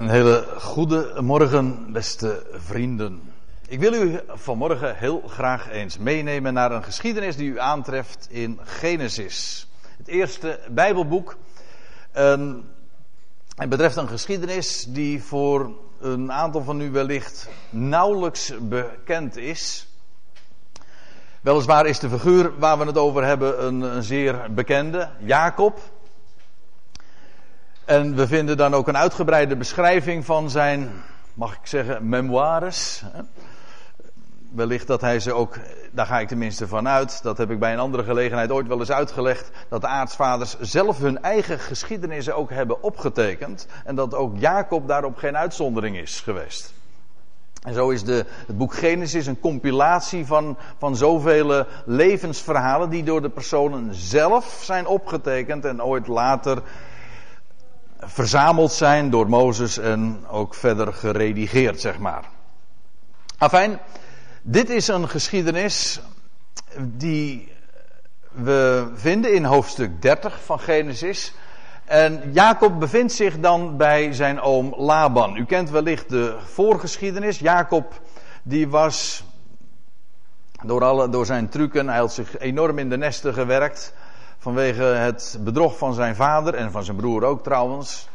Een hele goede morgen, beste vrienden. Ik wil u vanmorgen heel graag eens meenemen naar een geschiedenis die u aantreft in Genesis. Het eerste Bijbelboek. Um, het betreft een geschiedenis die voor een aantal van u wellicht nauwelijks bekend is. Weliswaar is de figuur waar we het over hebben een, een zeer bekende, Jacob. En we vinden dan ook een uitgebreide beschrijving van zijn, mag ik zeggen, memoires. Wellicht dat hij ze ook, daar ga ik tenminste van uit, dat heb ik bij een andere gelegenheid ooit wel eens uitgelegd, dat de aartsvaders zelf hun eigen geschiedenissen ook hebben opgetekend. En dat ook Jacob daarop geen uitzondering is geweest. En zo is de, het boek Genesis een compilatie van, van zoveel levensverhalen die door de personen zelf zijn opgetekend en ooit later verzameld zijn door Mozes en ook verder geredigeerd, zeg maar. Afijn, dit is een geschiedenis die we vinden in hoofdstuk 30 van Genesis. En Jacob bevindt zich dan bij zijn oom Laban. U kent wellicht de voorgeschiedenis. Jacob die was door, alle, door zijn trucken, hij had zich enorm in de nesten gewerkt vanwege het bedrog van zijn vader en van zijn broer ook trouwens.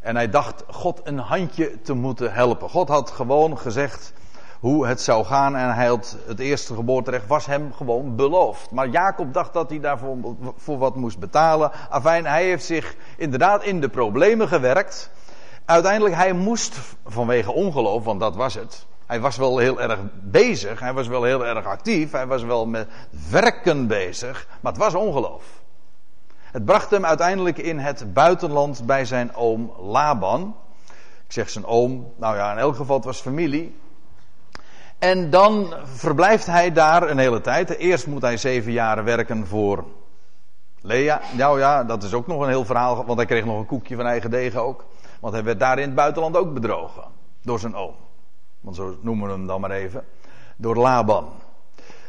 En hij dacht God een handje te moeten helpen. God had gewoon gezegd hoe het zou gaan en hij had het eerste geboorterecht was hem gewoon beloofd. Maar Jacob dacht dat hij daarvoor voor wat moest betalen. Afijn, hij heeft zich inderdaad in de problemen gewerkt. Uiteindelijk, hij moest vanwege ongeloof, want dat was het. Hij was wel heel erg bezig, hij was wel heel erg actief, hij was wel met werken bezig, maar het was ongeloof. Het bracht hem uiteindelijk in het buitenland bij zijn oom Laban. Ik zeg zijn oom, nou ja, in elk geval het was familie. En dan verblijft hij daar een hele tijd. Eerst moet hij zeven jaar werken voor Lea. Nou ja, dat is ook nog een heel verhaal, want hij kreeg nog een koekje van eigen degen ook. Want hij werd daar in het buitenland ook bedrogen. Door zijn oom. Want zo noemen we hem dan maar even. Door Laban.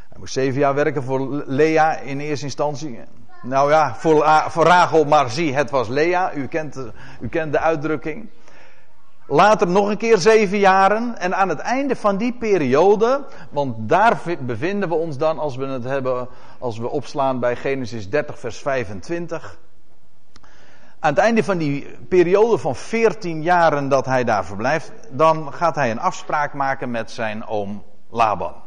Hij moest zeven jaar werken voor Lea in eerste instantie. Nou ja, voor, voor Rachel, maar zie, het was Lea. U kent, u kent de uitdrukking. Later nog een keer zeven jaren. En aan het einde van die periode, want daar bevinden we ons dan als we het hebben, als we opslaan bij Genesis 30, vers 25. Aan het einde van die periode van 14 jaren dat hij daar verblijft, dan gaat hij een afspraak maken met zijn oom Laban.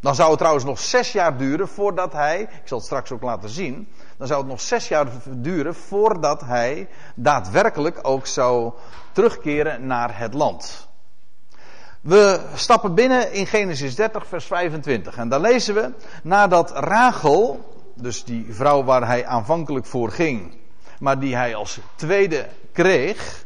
Dan zou het trouwens nog zes jaar duren voordat hij, ik zal het straks ook laten zien, dan zou het nog zes jaar duren voordat hij daadwerkelijk ook zou terugkeren naar het land. We stappen binnen in Genesis 30, vers 25. En daar lezen we, nadat Rachel, dus die vrouw waar hij aanvankelijk voor ging, maar die hij als tweede kreeg,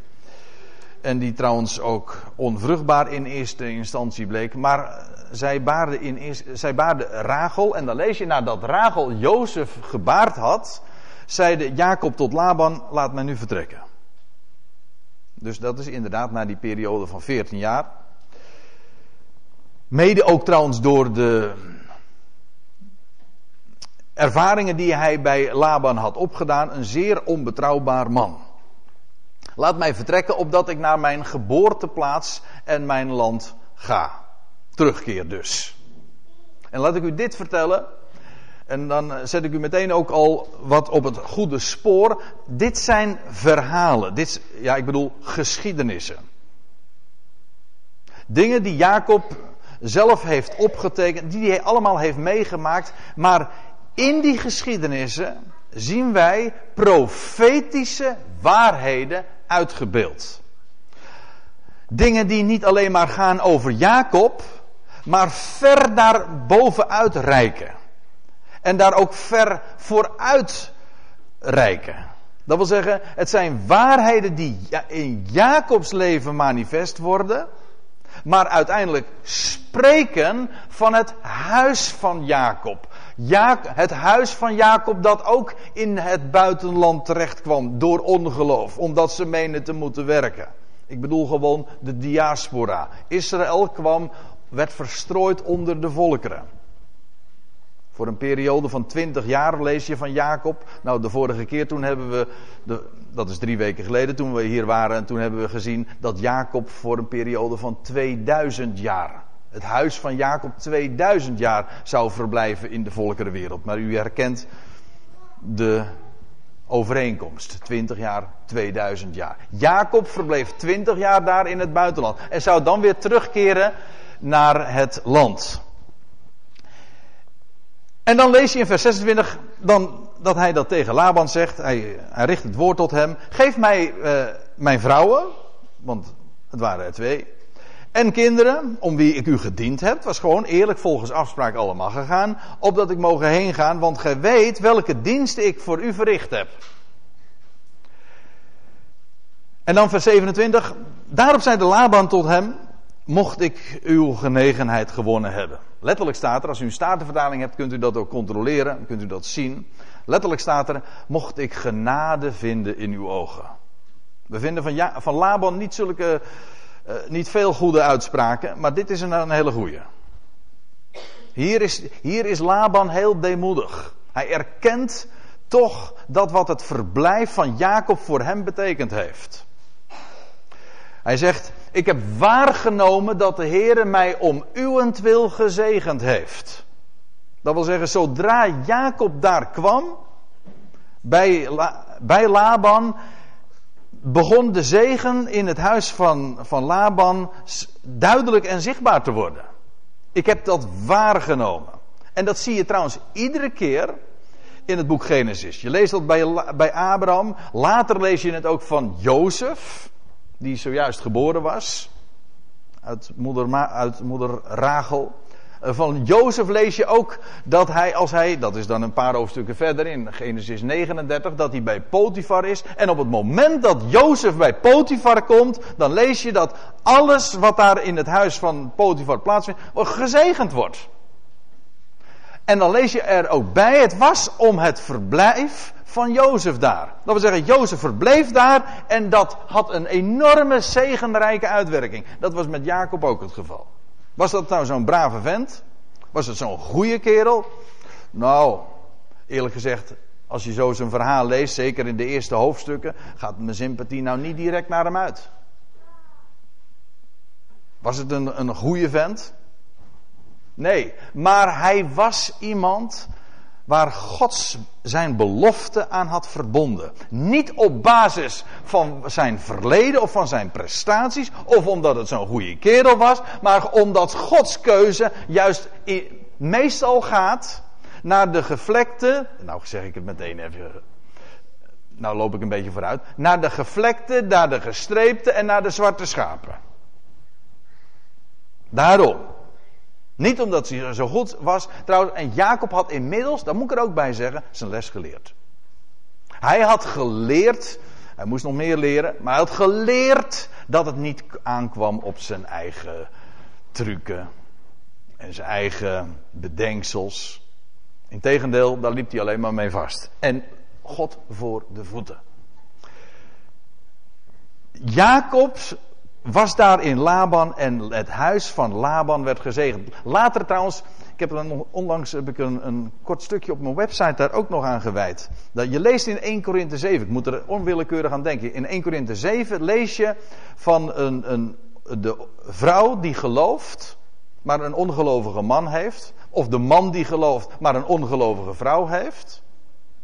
en die trouwens ook onvruchtbaar in eerste instantie bleek, maar zij baarde, in, zij baarde Rachel. En dan lees je nadat Rachel Jozef gebaard had, zeide Jacob tot Laban, laat mij nu vertrekken. Dus dat is inderdaad na die periode van 14 jaar. Mede ook trouwens door de ervaringen die hij bij Laban had opgedaan, een zeer onbetrouwbaar man. Laat mij vertrekken opdat ik naar mijn geboorteplaats en mijn land ga. Terugkeer dus. En laat ik u dit vertellen. En dan zet ik u meteen ook al wat op het goede spoor. Dit zijn verhalen. Dit, ja, ik bedoel geschiedenissen. Dingen die Jacob zelf heeft opgetekend, die hij allemaal heeft meegemaakt. Maar in die geschiedenissen zien wij profetische waarheden uitgebeeld. Dingen die niet alleen maar gaan over Jacob, maar ver daar bovenuit reiken. En daar ook ver vooruit reiken. Dat wil zeggen, het zijn waarheden die in Jacobs leven manifest worden, maar uiteindelijk spreken van het huis van Jacob. Het huis van Jacob dat ook in het buitenland terecht kwam door ongeloof, omdat ze menen te moeten werken. Ik bedoel gewoon de diaspora. Israël kwam werd verstrooid onder de volkeren. Voor een periode van 20 jaar lees je van Jacob. Nou, de vorige keer toen hebben we, de, dat is drie weken geleden toen we hier waren, en toen hebben we gezien dat Jacob voor een periode van 2000 jaar, het huis van Jacob 2000 jaar zou verblijven in de volkerenwereld. Maar u herkent de overeenkomst. 20 jaar, 2000 jaar. Jacob verbleef 20 jaar daar in het buitenland en zou dan weer terugkeren naar het land. En dan lees je in vers 26 dan, dat hij dat tegen Laban zegt. Hij, richt het woord tot hem. Geef mij uh, mijn vrouwen, want het waren er twee. En kinderen, om wie ik u gediend heb. Was gewoon eerlijk volgens afspraak allemaal gegaan. Opdat ik mogen heen gaan, want gij weet welke diensten ik voor u verricht heb. En dan vers 27. Daarop zei de Laban tot hem mocht ik uw genegenheid gewonnen hebben. Letterlijk staat er, als u een statenvertaling hebt, kunt u dat ook controleren, kunt u dat zien. Letterlijk staat er, mocht ik genade vinden in uw ogen. We vinden van, ja, van Laban niet zulke, uh, niet veel goede uitspraken, maar dit is een, een hele goede. Hier is, hier is Laban heel deemoedig. Hij erkent toch dat wat het verblijf van Jacob voor hem betekend heeft. Hij zegt, ik heb waargenomen dat de Heere mij om uwentwil gezegend heeft. Dat wil zeggen, zodra Jacob daar kwam, bij, bij Laban, begon de zegen in het huis van, van Laban duidelijk en zichtbaar te worden. Ik heb dat waargenomen. En dat zie je trouwens iedere keer in het boek Genesis. Je leest dat bij, bij Abraham. Later lees je het ook van Jozef die zojuist geboren was. Uit moeder, uit moeder Rachel. Van Jozef lees je ook dat hij, als hij, dat is dan een paar hoofdstukken verder in Genesis 39, dat hij bij Potifar is. En op het moment dat Jozef bij Potifar komt, dan lees je dat alles wat daar in het huis van Potifar plaatsvindt, gezegend wordt. En dan lees je er ook bij, het was om het verblijf van Jozef daar. Dat wil zeggen, Jozef verbleef daar en dat had een enorme zegenrijke uitwerking. Dat was met Jacob ook het geval. Was dat nou zo'n brave vent? Was het zo'n goede kerel? Nou, eerlijk gezegd, als je zo zijn verhaal leest, zeker in de eerste hoofdstukken, gaat mijn sympathie nou niet direct naar hem uit. Was het een, een goede vent? Nee, maar hij was iemand waar God zijn belofte aan had verbonden. Niet op basis van zijn verleden of van zijn prestaties, of omdat het zo'n goede kerel was, maar omdat Gods keuze juist meestal gaat naar de gevlekte, nou zeg ik het meteen even, nou loop ik een beetje vooruit, naar de gevlekte, naar de gestreepte en naar de zwarte schapen. Daarom. Niet omdat hij zo goed was. Trouwens, en Jacob had inmiddels, dat moet ik er ook bij zeggen, zijn les geleerd. Hij had geleerd, hij moest nog meer leren, maar hij had geleerd dat het niet aankwam op zijn eigen trucken en zijn eigen bedenksels. Integendeel, daar liep hij alleen maar mee vast. En God voor de voeten. Jacobs was daar in Laban en het huis van Laban werd gezegend. Later trouwens, ik heb er onlangs heb ik een, een, kort stukje op mijn website daar ook nog aan gewijd. Dat je leest in 1 Korinthe 7, ik moet er onwillekeurig aan denken. In 1 Korinthe 7 lees je van een, een, de vrouw die gelooft, maar een ongelovige man heeft. Of de man die gelooft, maar een ongelovige vrouw heeft.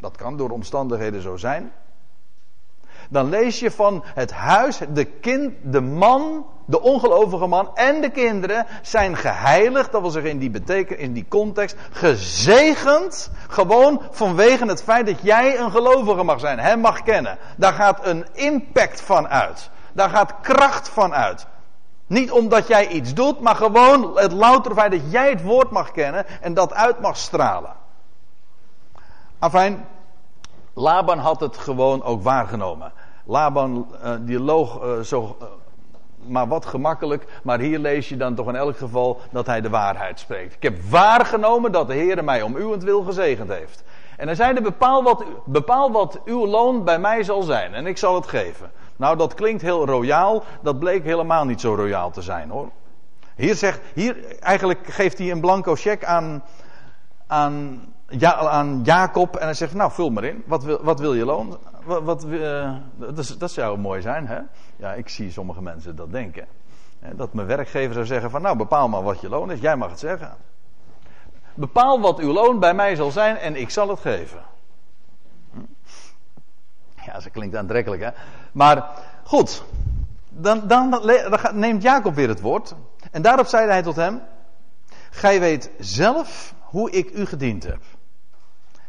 Dat kan door omstandigheden zo zijn dan lees je van het huis, de kind, de man, de ongelovige man en de kinderen zijn geheiligd, dat wil zeggen in die betekenis, in die context, gezegend, gewoon vanwege het feit dat jij een gelovige mag zijn, hem mag kennen. Daar gaat een impact van uit. Daar gaat kracht van uit. Niet omdat jij iets doet, maar gewoon het louter feit dat jij het woord mag kennen en dat uit mag stralen. Afijn, Laban had het gewoon ook waargenomen. Laban uh, die loog uh, zo, uh, maar wat gemakkelijk. Maar hier lees je dan toch in elk geval dat hij de waarheid spreekt. Ik heb waargenomen dat de Heer mij om uwentwil gezegend heeft. En hij zei: bepaal wat, bepaal wat uw loon bij mij zal zijn. En ik zal het geven. Nou, dat klinkt heel royaal. Dat bleek helemaal niet zo royaal te zijn hoor. Hier zegt, hier eigenlijk geeft hij een blanco cheque aan, aan, ja, aan Jacob en hij zegt, nou vul maar in, wat wil, wat wil je loon? Wat, uh, dat, zou mooi zijn, hè? Ja, ik zie sommige mensen dat denken. Dat mijn werkgever zou zeggen van, nou bepaal maar wat je loon is, jij mag het zeggen. Bepaal wat uw loon bij mij zal zijn en ik zal het geven. Hm? Ja, dat klinkt aantrekkelijk, hè? Maar goed, dan, dan, dan neemt Jacob weer het woord. En daarop zeide hij tot hem: Gij weet zelf hoe ik u gediend heb.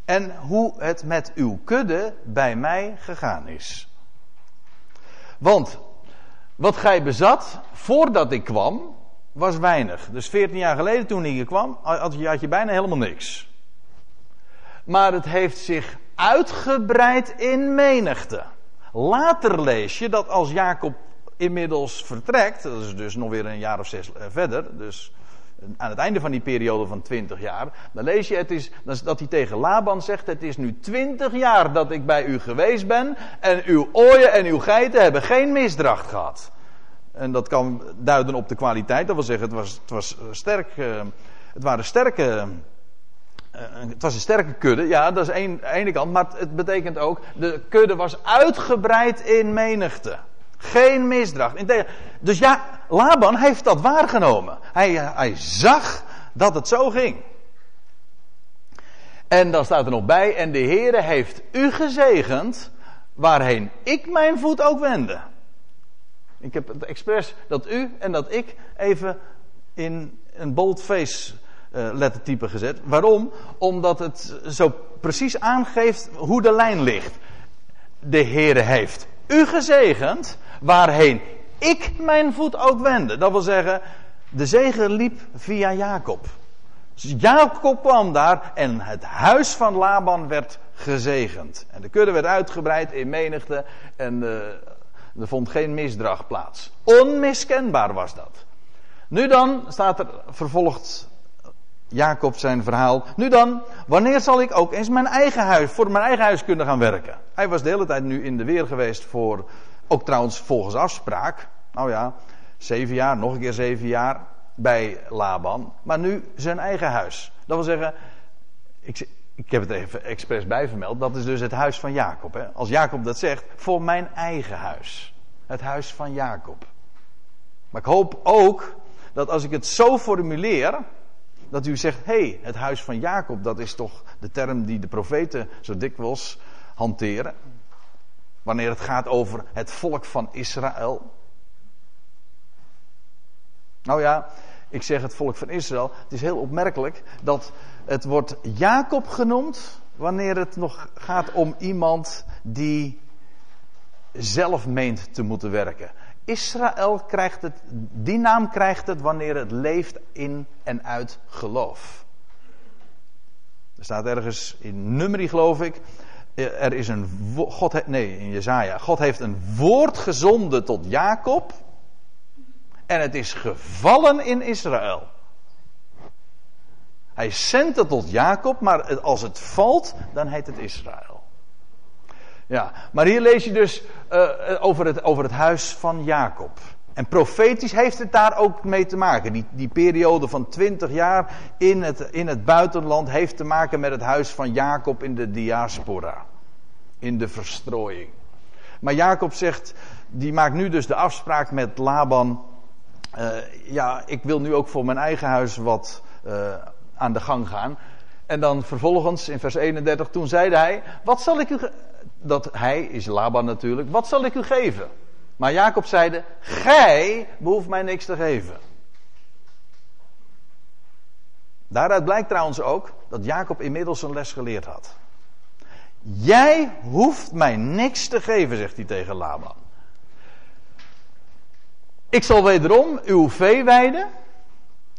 En hoe het met uw kudde bij mij gegaan is. Want wat gij bezat voordat ik kwam, was weinig. Dus 14 jaar geleden toen ik hier kwam, had je, had je bijna helemaal niks. Maar het heeft zich uitgebreid in menigte. Later lees je dat als Jacob inmiddels vertrekt, dat is dus nog weer een jaar of zes eh, verder, dus aan het einde van die periode van 20 jaar, dan lees je het is, dat hij tegen Laban zegt: Het is nu 20 jaar dat ik bij u geweest ben en uw ooien en uw geiten hebben geen misdracht gehad. En dat kan duiden op de kwaliteit, dat wil zeggen, het was, het was sterk, uh, het waren sterke. Uh, het was een sterke kudde, ja, dat is één, ene kant, maar het betekent ook, de kudde was uitgebreid in menigte. Geen misdracht. Dus ja, Laban heeft dat waargenomen. Hij, hij zag dat het zo ging. En dan staat er nog bij, en de Heere heeft u gezegend, waarheen ik mijn voet ook wende. Ik heb het expres dat u en dat ik even in een boldface uh, lettertype gezet. Waarom? Omdat het zo precies aangeeft hoe de lijn ligt. De Heere heeft u gezegend, waarheen ik mijn voet ook wende. Dat wil zeggen, de zegen liep via Jacob. Dus Jacob kwam daar en het huis van Laban werd gezegend. En de kudde werd uitgebreid in menigte en uh, er vond geen misdracht plaats. Onmiskenbaar was dat. Nu dan staat er vervolgd Jacob zijn verhaal. Nu dan, wanneer zal ik ook eens mijn eigen huis, voor mijn eigen huis kunnen gaan werken? Hij was de hele tijd nu in de weer geweest voor ook trouwens volgens afspraak. Nou ja, zeven jaar, nog een keer zeven jaar bij Laban. Maar nu zijn eigen huis. Dat wil zeggen, ik, ik heb het even expres bijvermeld. Dat is dus het huis van Jacob. Hè? Als Jacob dat zegt, voor mijn eigen huis. Het huis van Jacob. Maar ik hoop ook dat als ik het zo formuleer. Dat u zegt, hé, hey, het huis van Jacob, dat is toch de term die de profeten zo dikwijls hanteren. Wanneer het gaat over het volk van Israël. Nou ja, ik zeg het volk van Israël. Het is heel opmerkelijk dat het wordt Jacob genoemd wanneer het nog gaat om iemand die zelf meent te moeten werken. Israël krijgt het, die naam krijgt het wanneer het leeft in en uit geloof. Er staat ergens in Numeri geloof ik, er is een. God, nee, in Jezaja. God heeft een woord gezonden tot Jacob. En het is gevallen in Israël. Hij zendt het tot Jacob, maar als het valt, dan heet het Israël. Ja, maar hier lees je dus uh, over, het, over het huis van Jacob. En profetisch heeft het daar ook mee te maken. Die, die periode van twintig jaar in het, in het buitenland heeft te maken met het huis van Jacob in de diaspora. In de verstrooiing. Maar Jacob zegt, die maakt nu dus de afspraak met Laban. Uh, ja, ik wil nu ook voor mijn eigen huis wat uh, aan de gang gaan. En dan vervolgens in vers 31, toen zeide hij, wat zal ik u... Dat hij is Laban natuurlijk, wat zal ik u geven? Maar Jacob zeide: Gij behoeft mij niks te geven. Daaruit blijkt trouwens ook dat Jacob inmiddels een les geleerd had. Jij hoeft mij niks te geven, zegt hij tegen Laban. Ik zal wederom uw vee weiden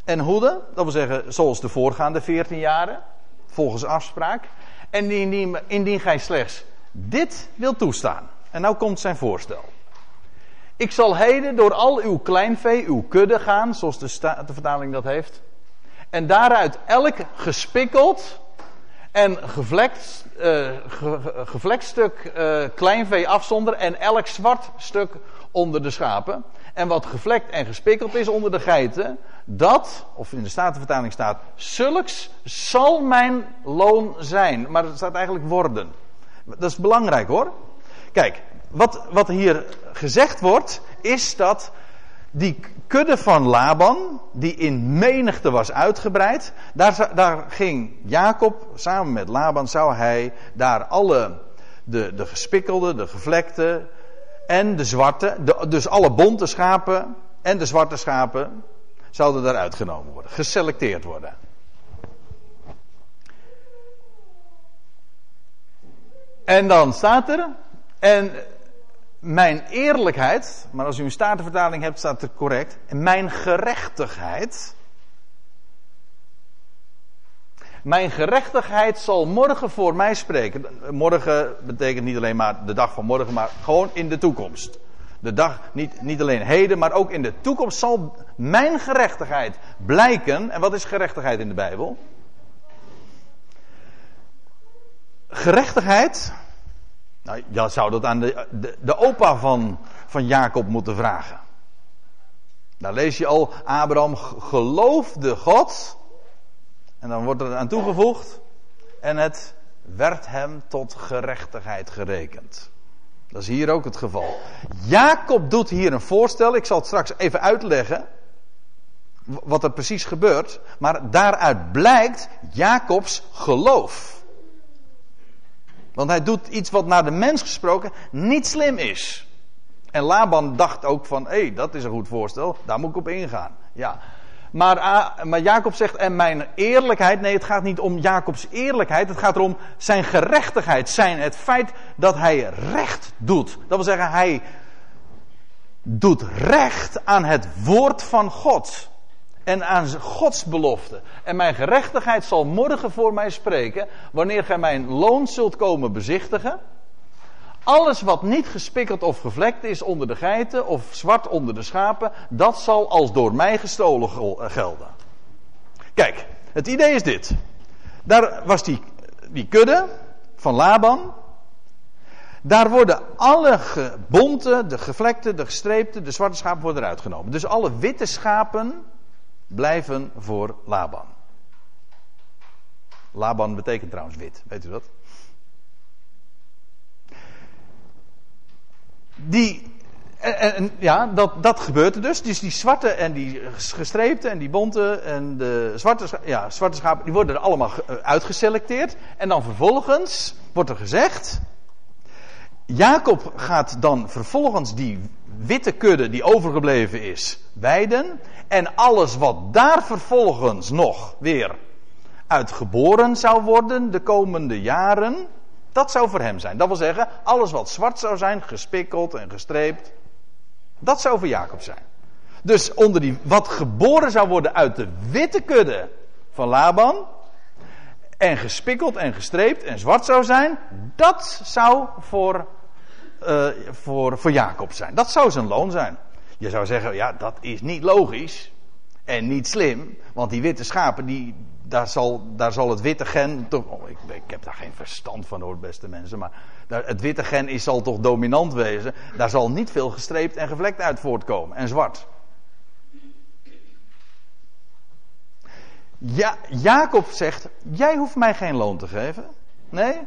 en hoeden. Dat wil zeggen, zoals de voorgaande 14 jaren, volgens afspraak. En indien, indien gij slechts dit wilt toestaan. En nou komt zijn voorstel. Ik zal heden door al uw kleinvee, uw kudde gaan, zoals de, de vertaling dat heeft. En daaruit elk gespikkeld en gevlekt, ge, gevlekt stuk uh, kleinvee afzonderen en elk zwart stuk onder de schapen. En wat gevlekt en gespikkeld is onder de geiten, dat, of in de Statenvertaling staat, zulks zal mijn loon zijn. Maar het staat eigenlijk worden. Dat is belangrijk hoor. Kijk, wat, wat hier gezegd wordt, is dat die kudde van Laban, die in menigte was uitgebreid, daar, daar ging Jacob samen met Laban, zou hij daar alle, de, de gespikkelde, de gevlekte en de zwarte, dus alle bonte schapen en de zwarte schapen, zouden daar uitgenomen worden, geselecteerd worden. En dan staat er, en mijn eerlijkheid, maar als u een statenvertaling hebt, staat het correct. Mijn gerechtigheid. Mijn gerechtigheid zal morgen voor mij spreken. Morgen betekent niet alleen maar de dag van morgen, maar gewoon in de toekomst. De dag, niet, niet alleen heden, maar ook in de toekomst zal mijn gerechtigheid blijken. En wat is gerechtigheid in de Bijbel? Gerechtigheid nou, je zou dat aan de, de, de opa van, van Jacob moeten vragen. Daar lees je al, Abraham geloofde God. En dan wordt er aan toegevoegd. En het werd hem tot gerechtigheid gerekend. Dat is hier ook het geval. Jacob doet hier een voorstel. Ik zal het straks even uitleggen. Wat er precies gebeurt. Maar daaruit blijkt Jacobs geloof. Want hij doet iets wat naar de mens gesproken niet slim is. En Laban dacht ook van, hé, hey, dat is een goed voorstel, daar moet ik op ingaan. Ja. Maar, ah, maar Jacob zegt, en mijn eerlijkheid, nee, het gaat niet om Jacobs eerlijkheid, het gaat erom zijn gerechtigheid, zijn het feit dat hij recht doet. Dat wil zeggen, hij doet recht aan het woord van God en aan Gods belofte. En mijn gerechtigheid zal morgen voor mij spreken, wanneer gij mijn loon zult komen bezichtigen. Alles wat niet gespikkeld of gevlekt is onder de geiten of zwart onder de schapen, dat zal als door mij gestolen eh, gelden. Kijk, het idee is dit. Daar was die, die kudde van Laban. Daar worden alle bonte, de gevlekte, de gestreepte, de zwarte schapen worden eruit genomen. Dus alle witte schapen blijven voor Laban. Laban betekent trouwens wit, weet u dat? Die, en, ja, dat, dat gebeurt dus. Dus die zwarte en die gestreepte en die bonte en de zwarte, ja, zwarte schapen, die worden er allemaal eh, uitgeselecteerd. En dan vervolgens wordt er gezegd, Jacob gaat dan vervolgens die witte kudde die overgebleven is weiden. En alles wat daar vervolgens nog weer uitgeboren zou worden de komende jaren, dat zou voor hem zijn. Dat wil zeggen, alles wat zwart zou zijn, gespikkeld en gestreept, dat zou voor Jacob zijn. Dus onder die, wat geboren zou worden uit de witte kudde van Laban, en gespikkeld en gestreept en zwart zou zijn, dat zou voor, uh, voor, voor Jacob zijn. Dat zou zijn loon zijn. Je zou zeggen, ja, dat is niet logisch en niet slim, want die witte schapen, die, daar, zal, daar zal het witte gen toch. Oh, ik, ik, heb daar geen verstand van hoor, beste mensen, maar het witte gen is, zal toch dominant wezen. Daar zal niet veel gestreept en gevlekt uit voortkomen en zwart. Ja, Jacob zegt: Jij hoeft mij geen loon te geven. Nee.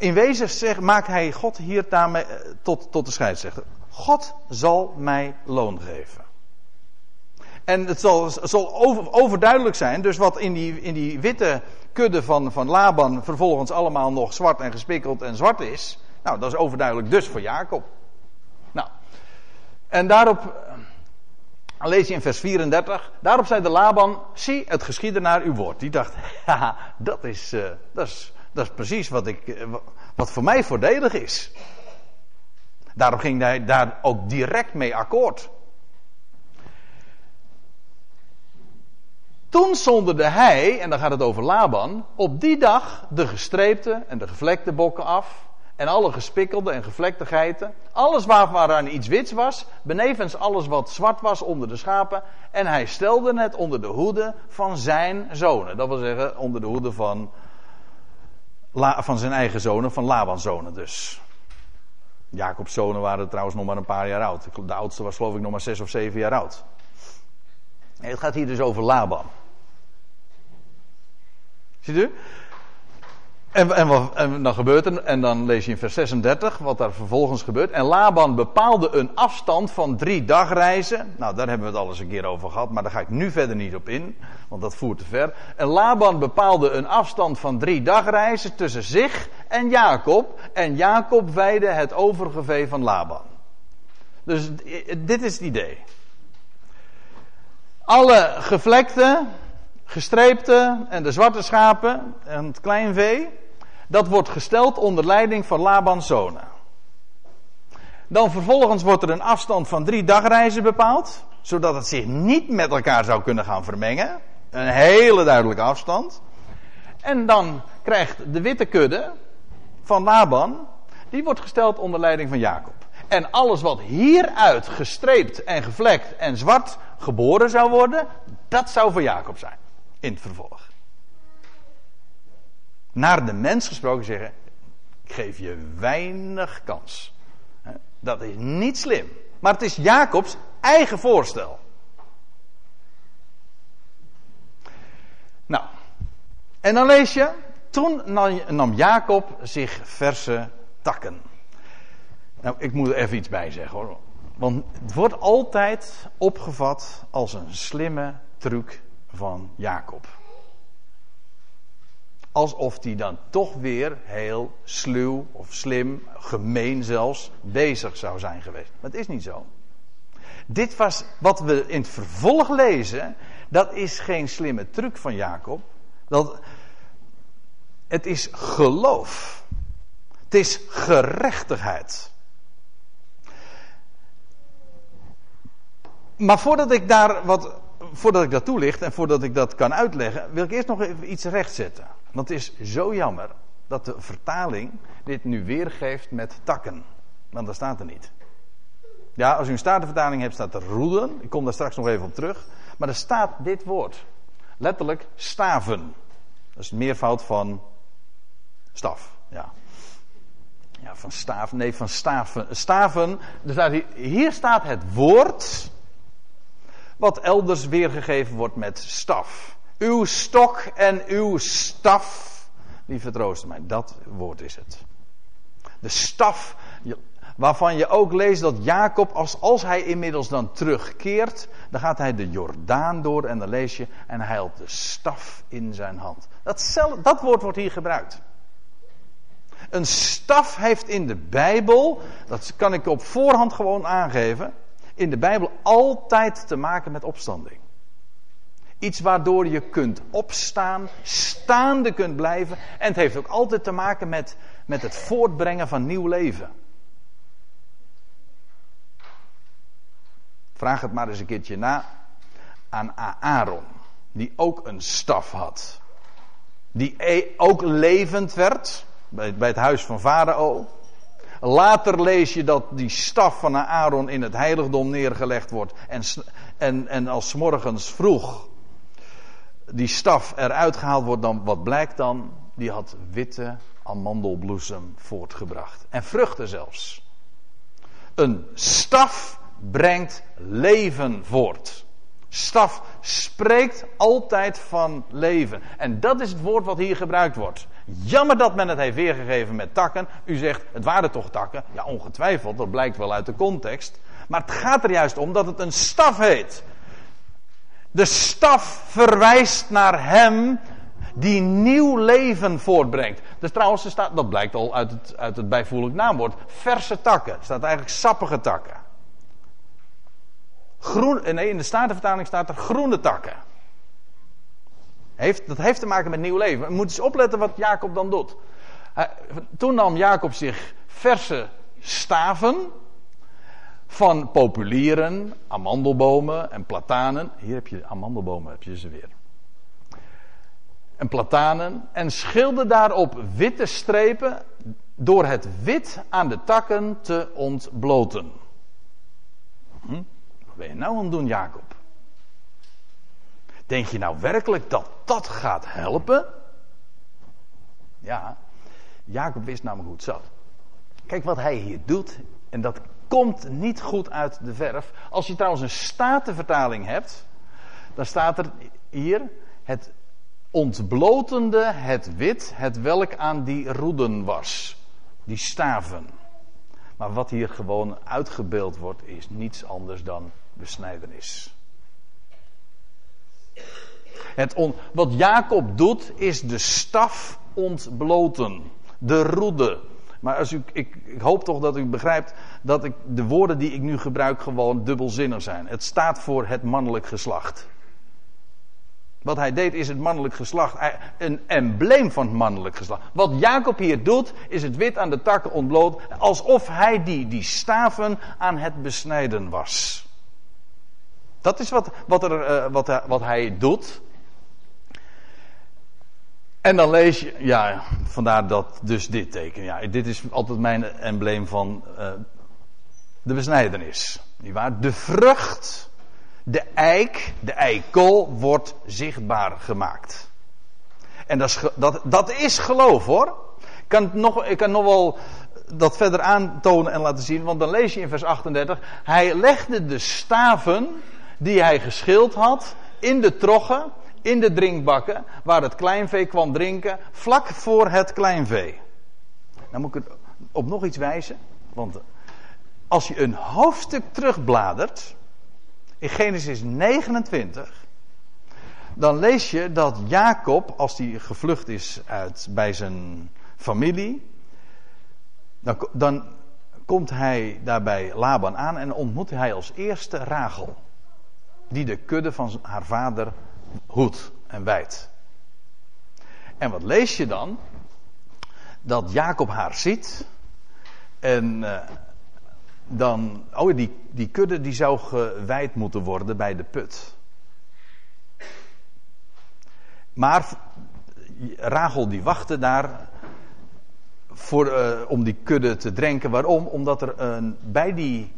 In wezen maakt hij God hier daarmee eh, tot, tot de scheidsrechter. God zal mij loon geven. En het zal, zal over, overduidelijk zijn, dus wat in die, in die witte kudde van, van Laban vervolgens allemaal nog zwart en gespikkeld en zwart is. Nou, dat is overduidelijk dus voor Jacob. Nou, en daarop eh, lees je in vers 34. Daarop zei de Laban: Zie, het geschiedde naar uw woord. Die dacht: Haha, dat is, uh, dat is, dat is precies wat, ik, eh, wat voor mij voordelig is. Daarom ging hij daar ook direct mee akkoord. Toen zonderde hij, en dan gaat het over Laban, op die dag de gestreepte en de gevlekte bokken af. En alle gespikkelde en gevlekte geiten. Alles waar, waaraan iets wits was. Benevens alles wat zwart was onder de schapen. En hij stelde het onder de hoede van zijn zonen. Dat wil zeggen onder de hoede van, van zijn eigen zonen, van Laban's zonen dus. Jacob's zonen waren trouwens nog maar een paar jaar oud. De oudste was geloof ik nog maar zes of zeven jaar oud. het gaat hier dus over Laban. Ziet u? En, en, dan gebeurt er, en dan lees je in vers 36 wat daar vervolgens gebeurt. En Laban bepaalde een afstand van drie dagreizen. Nou, daar hebben we het al eens een keer over gehad, maar daar ga ik nu verder niet op in, want dat voert te ver. En Laban bepaalde een afstand van drie dagreizen tussen zich en Jacob. En Jacob weide het overige vee van Laban. Dus dit is het idee. Alle gevlekte, gestreepte en de zwarte schapen en het kleinvee, dat wordt gesteld onder leiding van Laban's zonen. Dan vervolgens wordt er een afstand van drie dagreizen bepaald, zodat het zich niet met elkaar zou kunnen gaan vermengen. Een hele duidelijke afstand. En dan krijgt de witte kudde van Laban, die wordt gesteld onder leiding van Jacob. En alles wat hieruit gestreept en gevlekt en zwart geboren zou worden, dat zou voor Jacob zijn in het vervolg. Naar de mens gesproken zeggen, ik geef je weinig kans. Dat is niet slim. Maar het is Jacobs eigen voorstel. Nou, en dan lees je, toen nam Jacob zich verse takken. Nou, ik moet er even iets bij zeggen hoor. Want het wordt altijd opgevat als een slimme truc van Jacob. Alsof hij dan toch weer heel sluw of slim, gemeen zelfs, bezig zou zijn geweest. Maar het is niet zo. Dit was wat we in het vervolg lezen. Dat is geen slimme truc van Jacob. Dat, het is geloof. Het is gerechtigheid. Maar voordat ik daar wat voordat ik dat toelicht en voordat ik dat kan uitleggen, wil ik eerst nog even iets rechtzetten. Want het is zo jammer dat de vertaling dit nu weergeeft met takken. Want dat staat er niet. Ja, als u een statenvertaling hebt, staat er roeden. Ik kom daar straks nog even op terug. Maar er staat dit woord. Letterlijk staven. Dat is het meervoud van staf. Ja. Ja, van staaf. Nee, van staven. Staven. Dus hier staat het woord wat elders weergegeven wordt met staf. Uw stok en uw staf, die vertroosten mij. Dat woord is het. De staf, waarvan je ook leest dat Jacob, als, als hij inmiddels dan terugkeert, dan gaat hij de Jordaan door en dan lees je, en hij had de staf in zijn hand. Dat, dat woord wordt hier gebruikt. Een staf heeft in de Bijbel, dat kan ik op voorhand gewoon aangeven, in de Bijbel altijd te maken met opstanding. Iets waardoor je kunt opstaan, staande kunt blijven. En het heeft ook altijd te maken met, met het voortbrengen van nieuw leven. Vraag het maar eens een keertje na aan Aaron, die ook een staf had. Die e- ook levend werd bij het huis van Farao. Later lees je dat die staf van Aaron in het heiligdom neergelegd wordt. En, en, en als morgens vroeg die staf eruit gehaald wordt, dan wat blijkt dan? Die had witte amandelbloesem voortgebracht. En vruchten zelfs. Een staf brengt leven voort. Staf spreekt altijd van leven. En dat is het woord wat hier gebruikt wordt. Jammer dat men het heeft weergegeven met takken. U zegt, het waren toch takken? Ja, ongetwijfeld, dat blijkt wel uit de context. Maar het gaat er juist om dat het een staf heet. De staf verwijst naar hem die nieuw leven voortbrengt. Dus trouwens, staat, dat blijkt al uit het, uit het naamwoord. Verse takken. Er staat eigenlijk sappige takken. Groen, nee, in de Statenvertaling staat er groene takken. Heeft, dat heeft te maken met nieuw leven. We moeten eens opletten wat Jacob dan doet. toen nam Jacob zich verse staven van populieren, amandelbomen en platanen. Hier heb je amandelbomen, heb je ze weer. En platanen. En schilde daarop witte strepen door het wit aan de takken te ontbloten. Hm? Wat ben je nou aan doen, Jacob? Denk je nou werkelijk dat dat gaat helpen? Ja, Jacob wist namelijk het zat. Kijk wat hij hier doet. En dat komt niet goed uit de verf. Als je trouwens een statenvertaling hebt. Dan staat er hier het ontblotende het wit, het welk aan die roeden was. Die staven. Maar wat hier gewoon uitgebeeld wordt, is niets anders dan besnijdenis. Het wat Jacob doet, is de staf ontbloten. De roede. Maar als u, ik, ik, hoop toch dat u begrijpt dat ik, de woorden die ik nu gebruik gewoon dubbelzinnig zijn. Het staat voor het mannelijk geslacht. Wat hij deed is het mannelijk geslacht, een embleem van het mannelijk geslacht. Wat Jacob hier doet, is het wit aan de takken ontbloot, alsof hij die, die staven aan het besnijden was. Dat is wat, wat, er, uh, wat, wat hij doet. En dan lees je, ja, vandaar dat dus dit teken. Ja, dit is altijd mijn embleem van uh, de besnijdenis. Niet waar? De vrucht de eik, de eikel, wordt zichtbaar gemaakt. En dat is, dat, dat is geloof hoor. Ik kan, nog, ik kan nog wel dat verder aantonen en laten zien, want dan lees je in vers 38. Hij legde de staven die hij geschild had in de troggen, in de drinkbakken, waar het kleinvee kwam drinken, vlak voor het kleinvee. Nou moet ik op nog iets wijzen, want als je een hoofdstuk terugbladert, in Genesis 29, dan lees je dat Jacob, als hij gevlucht is uit, bij zijn familie, dan, dan komt hij daarbij Laban aan en ontmoet hij als eerste Rachel, die de kudde van haar vader hoedt en wijdt. En wat lees je dan? Dat Jacob haar ziet en uh, dan, oh die, die kudde die zou gewijd moeten worden bij de put. Maar Rachel die wachtte daar voor, uh, om die kudde te drinken. Waarom? Omdat er een, bij, die,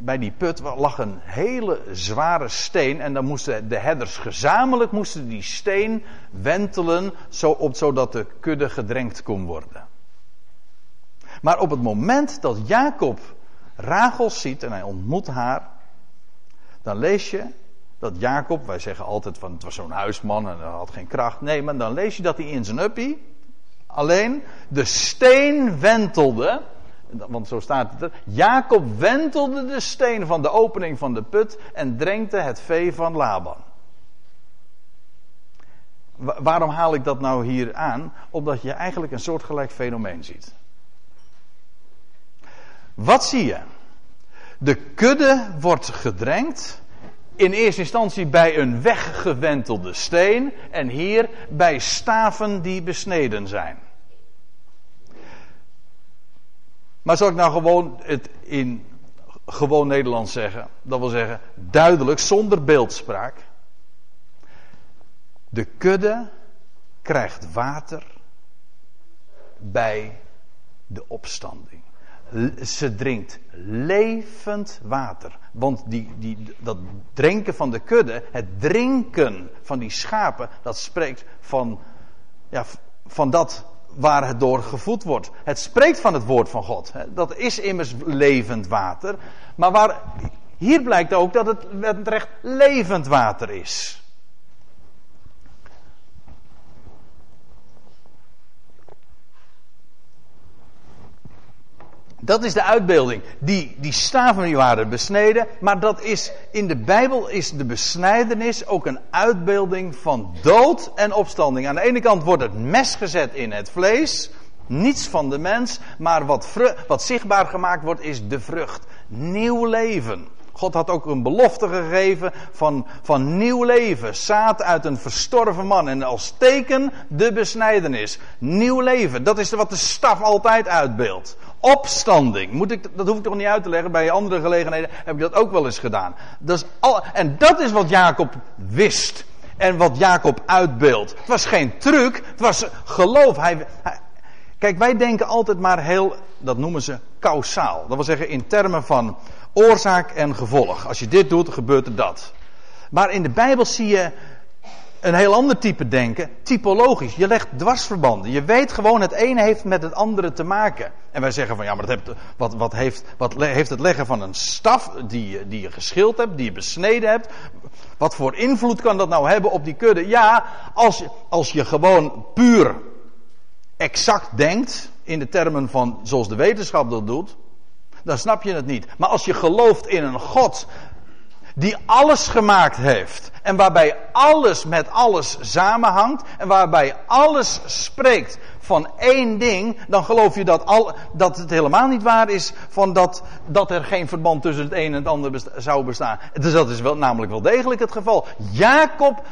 bij die put lag een hele zware steen. En dan moesten de herders gezamenlijk moesten die steen wentelen. Zo, op, zodat de kudde gedrenkt kon worden. Maar op het moment dat Jacob Rachel ziet en hij ontmoet haar, dan lees je dat Jacob, wij zeggen altijd van het was zo'n huisman en hij had geen kracht. Nee, maar dan lees je dat hij in zijn uppie alleen de steen wentelde. Want zo staat het er. Jacob wentelde de steen van de opening van de put en drenkte het vee van Laban. waarom haal ik dat nou hier aan? Omdat je eigenlijk een soortgelijk fenomeen ziet. Wat zie je? De kudde wordt gedrenkt. In eerste instantie bij een weggewentelde steen. En hier bij staven die besneden zijn. Maar zal ik nou gewoon het in gewoon Nederlands zeggen? Dat wil zeggen duidelijk, zonder beeldspraak. De kudde krijgt water bij de opstanding ze drinkt levend water. Want die, die, dat drinken van de kudde, het drinken van die schapen, dat spreekt van, ja, van dat waar het door gevoed wordt. Het spreekt van het woord van God. Dat is immers levend water. Maar waar, hier blijkt ook dat het recht levend water is. Dat is de uitbeelding. Die, die staven waren besneden. Maar dat is, in de Bijbel is de besnijdenis ook een uitbeelding van dood en opstanding. Aan de ene kant wordt het mes gezet in het vlees. Niets van de mens. Maar wat, wat zichtbaar gemaakt wordt is de vrucht. Nieuw leven. God had ook een belofte gegeven van, van nieuw leven. Zaad uit een verstorven man. En als teken de besnijdenis. Nieuw leven. Dat is wat de staf altijd uitbeeldt. Opstanding. Moet ik, dat hoef ik toch niet uit te leggen. Bij andere gelegenheden heb ik dat ook wel eens gedaan. Dat is al, en dat is wat Jacob wist. En wat Jacob uitbeeldt. Het was geen truc. Het was geloof. Hij, kijk, wij denken altijd maar heel, dat noemen ze kausaal. Dat wil zeggen in termen van oorzaak en gevolg. Als je dit doet, gebeurt er dat. Maar in de Bijbel zie je een heel ander type denken, typologisch. Je legt dwarsverbanden. Je weet gewoon het ene heeft met het andere te maken. En wij zeggen van ja, maar dat wat, wat, heeft, wat heeft het leggen van een staf die, je, die je geschild hebt, die je besneden hebt. Wat voor invloed kan dat nou hebben op die kudde? Ja, als, als je gewoon puur exact denkt, in de termen van zoals de wetenschap dat doet, dan snap je het niet. Maar als je gelooft in een God die alles gemaakt heeft en waarbij alles met alles samenhangt en waarbij alles spreekt van één ding, dan geloof je dat, al, dat het helemaal niet waar is van dat, dat er geen verband tussen het een en het ander zou bestaan. Dus dat is wel, namelijk wel degelijk het geval. Jacob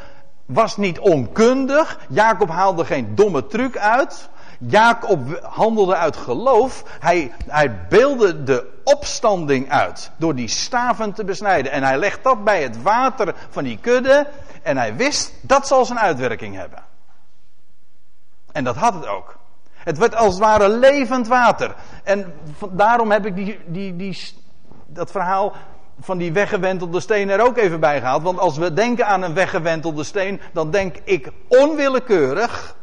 was niet onkundig, Jacob haalde geen domme truc uit. Jacob handelde uit geloof. Hij, hij beelde de opstanding uit door die staven te besnijden. En hij legt dat bij het water van die kudde. En hij wist dat zal zijn uitwerking hebben. En dat had het ook. Het werd als het ware levend water. En daarom heb ik die, die, die, dat verhaal van die weggewentelde steen er ook even bij gehaald. Want als we denken aan een weggewentelde steen, dan denk ik onwillekeurig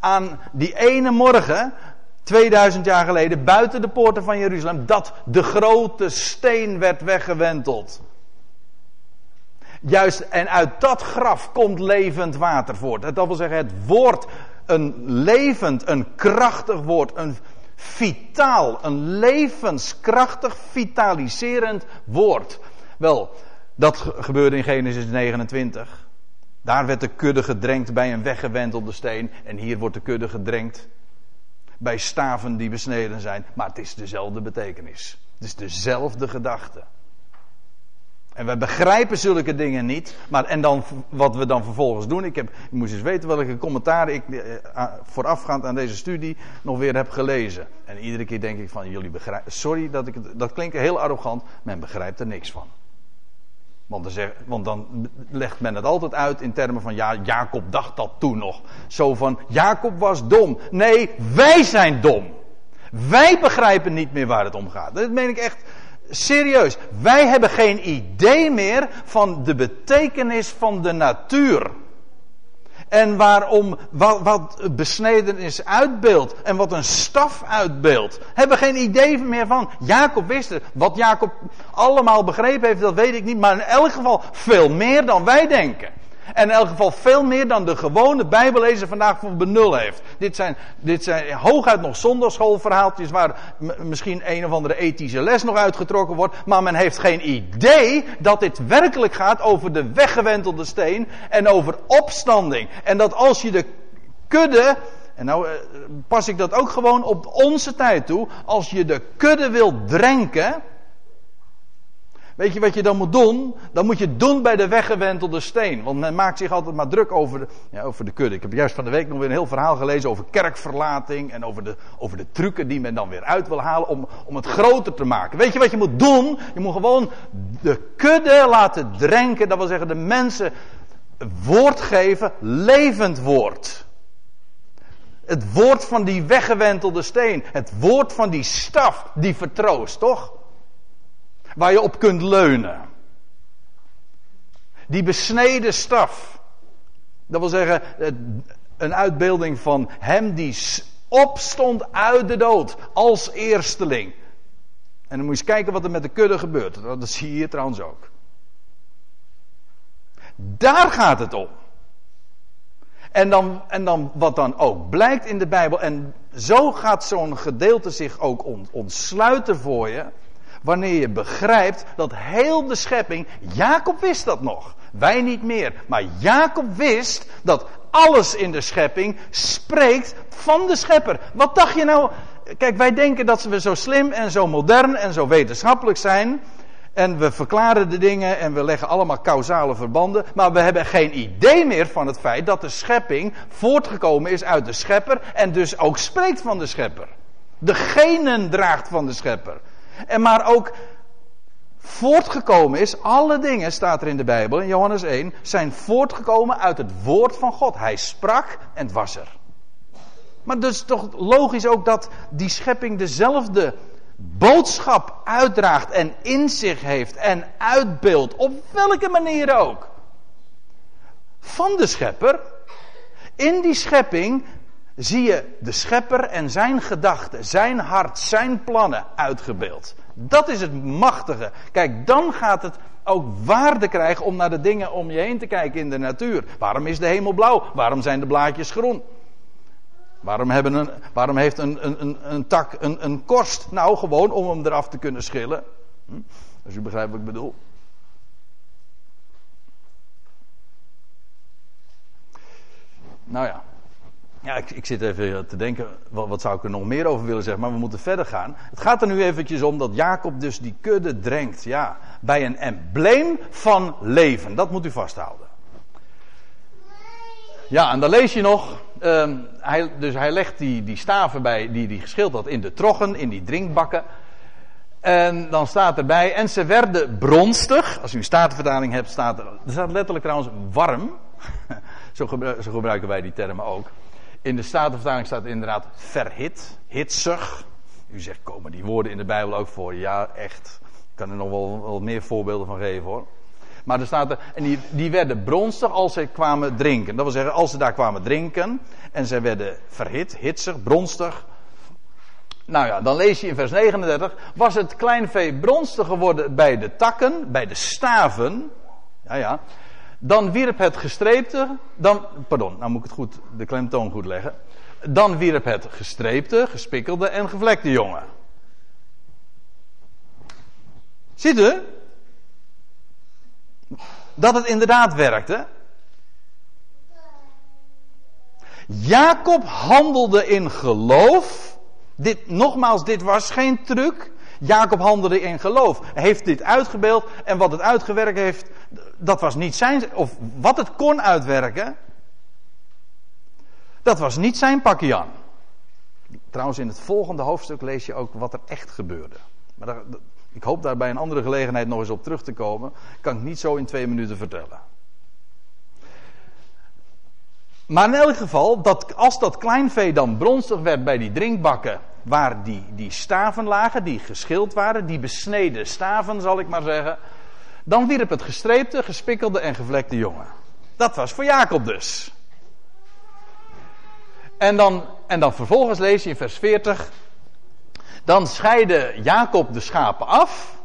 aan die ene morgen, 2000 jaar geleden, buiten de poorten van Jeruzalem, dat de grote steen werd weggewenteld. Juist, en uit dat graf komt levend water voort. Dat wil zeggen, het woord, een levend, een krachtig woord, een vitaal, een levenskrachtig, vitaliserend woord. Wel, dat gebeurde in Genesis 29. Daar werd de kudde gedrenkt bij een weggewentelde steen. En hier wordt de kudde gedrenkt bij staven die besneden zijn. Maar het is dezelfde betekenis. Het is dezelfde gedachte. En wij begrijpen zulke dingen niet. Maar en dan wat we dan vervolgens doen. Ik, heb, ik moest eens weten welke commentaar ik eh, voorafgaand aan deze studie nog weer heb gelezen. En iedere keer denk ik van jullie begrijpen. Sorry dat ik het. Dat klinkt heel arrogant. Men begrijpt er niks van. Want dan, zeg, want dan, legt men het altijd uit in termen van ja, Jacob dacht dat toen nog. Zo van Jacob was dom. Nee, wij zijn dom. Wij begrijpen niet meer waar het om gaat. Dat meen ik echt serieus. Wij hebben geen idee meer van de betekenis van de natuur. En waarom, wat, wat besneden is uitbeeld. En wat een staf uitbeeld. Hebben geen idee meer van. Jacob wist het. Wat Jacob allemaal begrepen heeft, dat weet ik niet. Maar in elk geval veel meer dan wij denken. En in elk geval veel meer dan de gewone Bijbellezer vandaag voor benul heeft. Dit zijn, dit zijn hooguit nog zondagschoolverhaaltjes waar misschien een of andere ethische les nog uitgetrokken wordt. Maar men heeft geen idee dat dit werkelijk gaat over de weggewentelde steen en over opstanding. En dat als je de kudde en nou eh, pas ik dat ook gewoon op onze tijd toe. Als je de kudde wilt drenken, Weet je wat je dan moet doen? Dan moet je doen bij de weggewentelde steen. Want men maakt zich altijd maar druk over de, ja, over de kudde. Ik heb juist van de week nog weer een heel verhaal gelezen over kerkverlating. En over de, over de trucken die men dan weer uit wil halen om, om het groter te maken. Weet je wat je moet doen? Je moet gewoon de kudde laten drenken. Dat wil zeggen de mensen woord geven, levend woord. Het woord van die weggewentelde steen. Het woord van die staf die vertroost, toch? Waar je op kunt leunen. Die besneden staf. Dat wil zeggen, een uitbeelding van hem die opstond uit de dood als eersteling. En dan moet je eens kijken wat er met de kudde gebeurt. Dat zie je hier trouwens ook. Daar gaat het om. En dan, en dan wat dan ook blijkt in de Bijbel. En zo gaat zo'n gedeelte zich ook ontsluiten voor je. Wanneer je begrijpt dat heel de schepping, Jacob wist dat nog, wij niet meer, maar Jacob wist dat alles in de schepping spreekt van de schepper. Wat dacht je nou? Kijk, wij denken dat we zo slim en zo modern en zo wetenschappelijk zijn. En we verklaren de dingen en we leggen allemaal causale verbanden. Maar we hebben geen idee meer van het feit dat de schepping voortgekomen is uit de schepper. En dus ook spreekt van de schepper. De genen draagt van de schepper. En maar ook voortgekomen is, alle dingen staat er in de Bijbel, in Johannes 1, zijn voortgekomen uit het woord van God. Hij sprak en het was er. Maar dus toch logisch ook dat die schepping dezelfde boodschap uitdraagt en in zich heeft en uitbeeldt, op welke manier ook. van de schepper. In die schepping zie je de schepper en zijn gedachten, zijn hart, zijn plannen uitgebeeld. Dat is het machtige. Kijk, dan gaat het ook waarde krijgen om naar de dingen om je heen te kijken in de natuur. Waarom is de hemel blauw? Waarom zijn de blaadjes groen? Waarom, een, waarom heeft een, een, een, tak een, een korst? Nou, gewoon om hem eraf te kunnen schillen. Hm? Als u begrijpt wat ik bedoel. Nou ja. Ja, ik, ik, zit even te denken, wat, wat, zou ik er nog meer over willen zeggen, maar we moeten verder gaan. Het gaat er nu eventjes om dat Jacob dus die kudde drenkt, ja, bij een embleem van leven. Dat moet u vasthouden. Ja, en dan lees je nog, uh, hij, dus hij legt die, die staven bij, die hij geschild had in de troggen, in die drinkbakken. En dan staat erbij, en ze werden bronstig. Als u een statenvertaling hebt, staat er, er staat letterlijk trouwens warm. zo gebruiken wij die termen ook. In de Statenvertaling staat inderdaad verhit, hitsig. U zegt, komen die woorden in de Bijbel ook voor? Ja, echt. Ik kan er nog wel, wel meer voorbeelden van geven hoor. Maar er staat er, en die, die werden bronstig als ze kwamen drinken. Dat wil zeggen, als ze daar kwamen drinken en ze werden verhit, hitsig, bronstig. Nou ja, dan lees je in vers 39, was het kleinvee bronstig geworden bij de takken, bij de staven. Ja, ja. Dan wierp het gestreepte, dan, pardon, nou moet ik het goed, de klemtoon goed leggen. Dan wierp het gestreepte, gespikkelde en gevlekte jongen. Ziet u? Dat het inderdaad werkte. Jacob handelde in geloof. Dit, nogmaals, dit was geen truc. Jacob handelde in geloof. Heeft dit uitgebeeld en wat het uitgewerkt heeft, dat was niet zijn, of wat het kon uitwerken, dat was niet zijn pakje aan. Trouwens, in het volgende hoofdstuk lees je ook wat er echt gebeurde. Maar ik hoop daar bij een andere gelegenheid nog eens op terug te komen. Kan ik niet zo in twee minuten vertellen. Maar in elk geval, dat, als dat kleinvee dan bronstig werd bij die drinkbakken, waar die, die staven lagen, die geschild waren, die besneden staven zal ik maar zeggen, dan wierp het gestreepte, gespikkelde en gevlekte jongen. Dat was voor Jacob dus. En dan, en dan vervolgens lees je in vers 40. Dan scheidde Jacob de schapen af.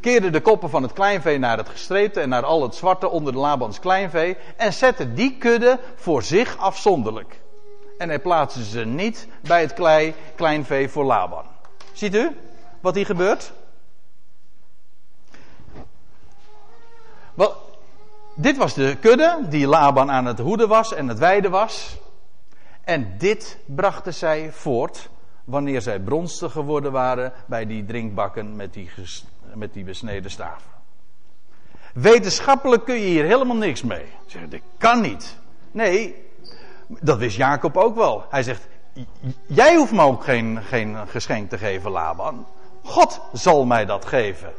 Keerde de koppen van het kleinvee naar het gestreepte en naar al het zwarte onder de Labans kleinvee. En zette die kudde voor zich afzonderlijk. En hij plaatste ze niet bij het klei, kleinvee voor Laban. Ziet u wat hier gebeurt? Wel, dit was de kudde die Laban aan het hoeden was en het weiden was. En dit brachten zij voort wanneer zij bronstig geworden waren bij die drinkbakken met die, met die besneden staven. Wetenschappelijk kun je hier helemaal niks mee. Zeg, dit kan niet. Nee, dat wist Jacob ook wel. Hij zegt, jij hoeft me ook geen, geen geschenk te geven, Laban. God zal mij dat geven.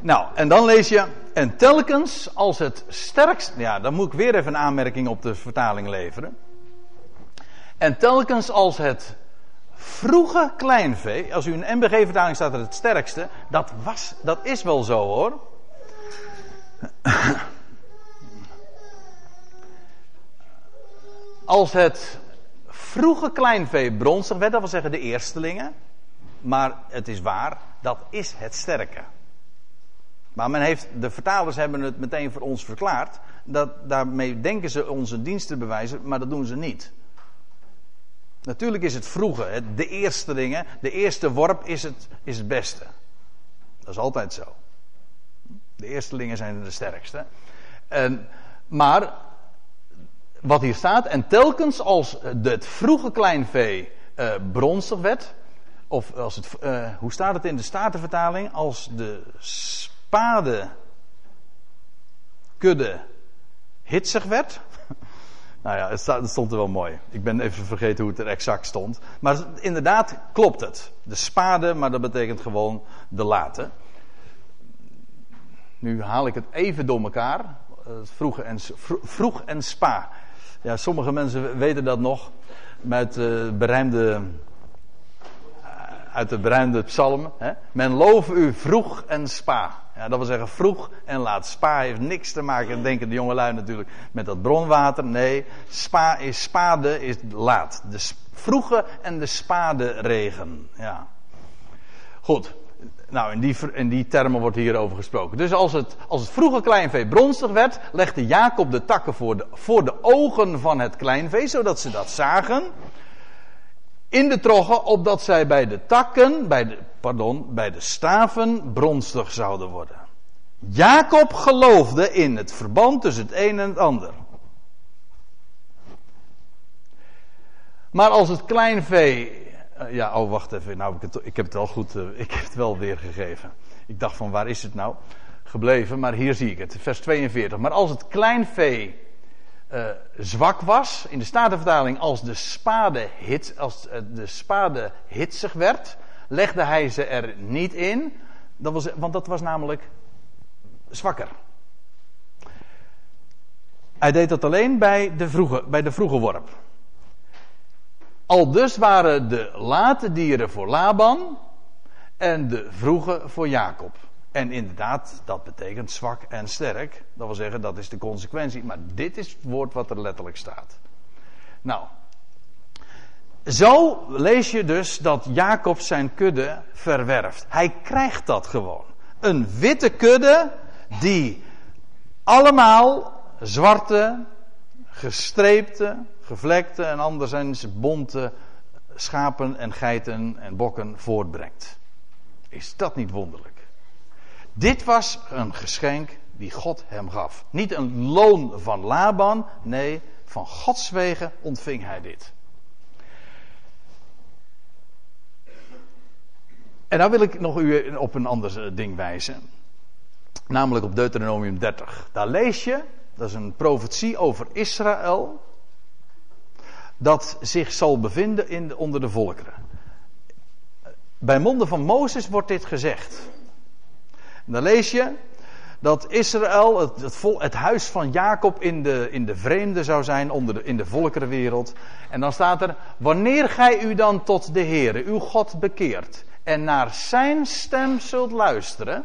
Nou, en dan lees je, en telkens als het sterkst, ja, dan moet ik weer even een aanmerking op de vertaling leveren. En telkens als het vroege kleinvee, als u een MBG-vertaling staat er het sterkste, dat was, dat is wel zo hoor. Als het vroege kleinvee bronstig werd, dat wil zeggen de eerstelingen, maar het is waar, dat is het sterke. Maar men heeft, de vertalers hebben het meteen voor ons verklaard. Dat, daarmee denken ze onze dienst te bewijzen, maar dat doen ze niet. Natuurlijk is het vroege, de eerste dingen, de eerste worp is het, is het beste. Dat is altijd zo. De eerstelingen zijn de sterkste. En, maar, wat hier staat, en telkens als het vroege kleinvee uh, bronstig werd, of als het, uh, hoe staat het in de Statenvertaling? Als de spade kudde hitsig werd. Nou ja, het, stond er wel mooi. Ik ben even vergeten hoe het er exact stond. Maar inderdaad klopt het. De spade, maar dat betekent gewoon de late. Nu haal ik het even door elkaar. Vroeg en, vroeg en spa. Ja, sommige mensen weten dat nog. Met uh, berijmde uit de bruinde psalm. Hè? Men loof u vroeg en spa. Ja, dat wil zeggen vroeg en laat. Spa heeft niks te maken, denken de jongelui natuurlijk, met dat bronwater. Nee, spa is spade, is laat. De vroege en de spade regen. Ja. Goed. Nou, in die, in die termen wordt hierover gesproken. Dus als het, als het vroege kleinvee bronstig werd, legde Jacob de takken voor de, voor de ogen van het kleinvee, zodat ze dat zagen. In de troggen, opdat zij bij de takken, bij de, pardon, bij de staven bronstig zouden worden. Jacob geloofde in het verband tussen het een en het ander. Maar als het kleinvee uh, ja, oh wacht even. Nou, ik, heb het wel goed, uh, ik heb het wel weergegeven. Ik dacht van waar is het nou gebleven? Maar hier zie ik het, vers 42. Maar als het kleinvee uh, zwak was, in de Statenvertaling als de spade, hit, als de spade hitsig werd, legde hij ze er niet in. Dat was, want dat was namelijk zwakker. Hij deed dat alleen bij de vroege, bij de vroege worp. Al dus waren de late dieren voor Laban en de vroege voor Jacob. En inderdaad, dat betekent zwak en sterk. Dat wil zeggen, dat is de consequentie. Maar dit is het woord wat er letterlijk staat. Nou, zo lees je dus dat Jacob zijn kudde verwerft. Hij krijgt dat gewoon. Een witte kudde die allemaal zwarte, gestreepte, gevlekte en anderszins bonte schapen en geiten en bokken voortbrengt. Is dat niet wonderlijk? Dit was een geschenk die God hem gaf. Niet een loon van Laban, nee, van Gods wegen ontving hij dit. En dan wil ik nog u op een ander ding wijzen. Namelijk op Deuteronomium 30. Daar lees je, dat is een profetie over Israël dat zich zal bevinden in onder de volkeren. Bij monden van Mozes wordt dit gezegd. Dan lees je dat Israël, het, het, vol, het, huis van Jacob, in de, in de vreemde zou zijn, onder de, in de volkerenwereld. En dan staat er, wanneer gij u dan tot de Heere, uw God, bekeert en naar zijn stem zult luisteren.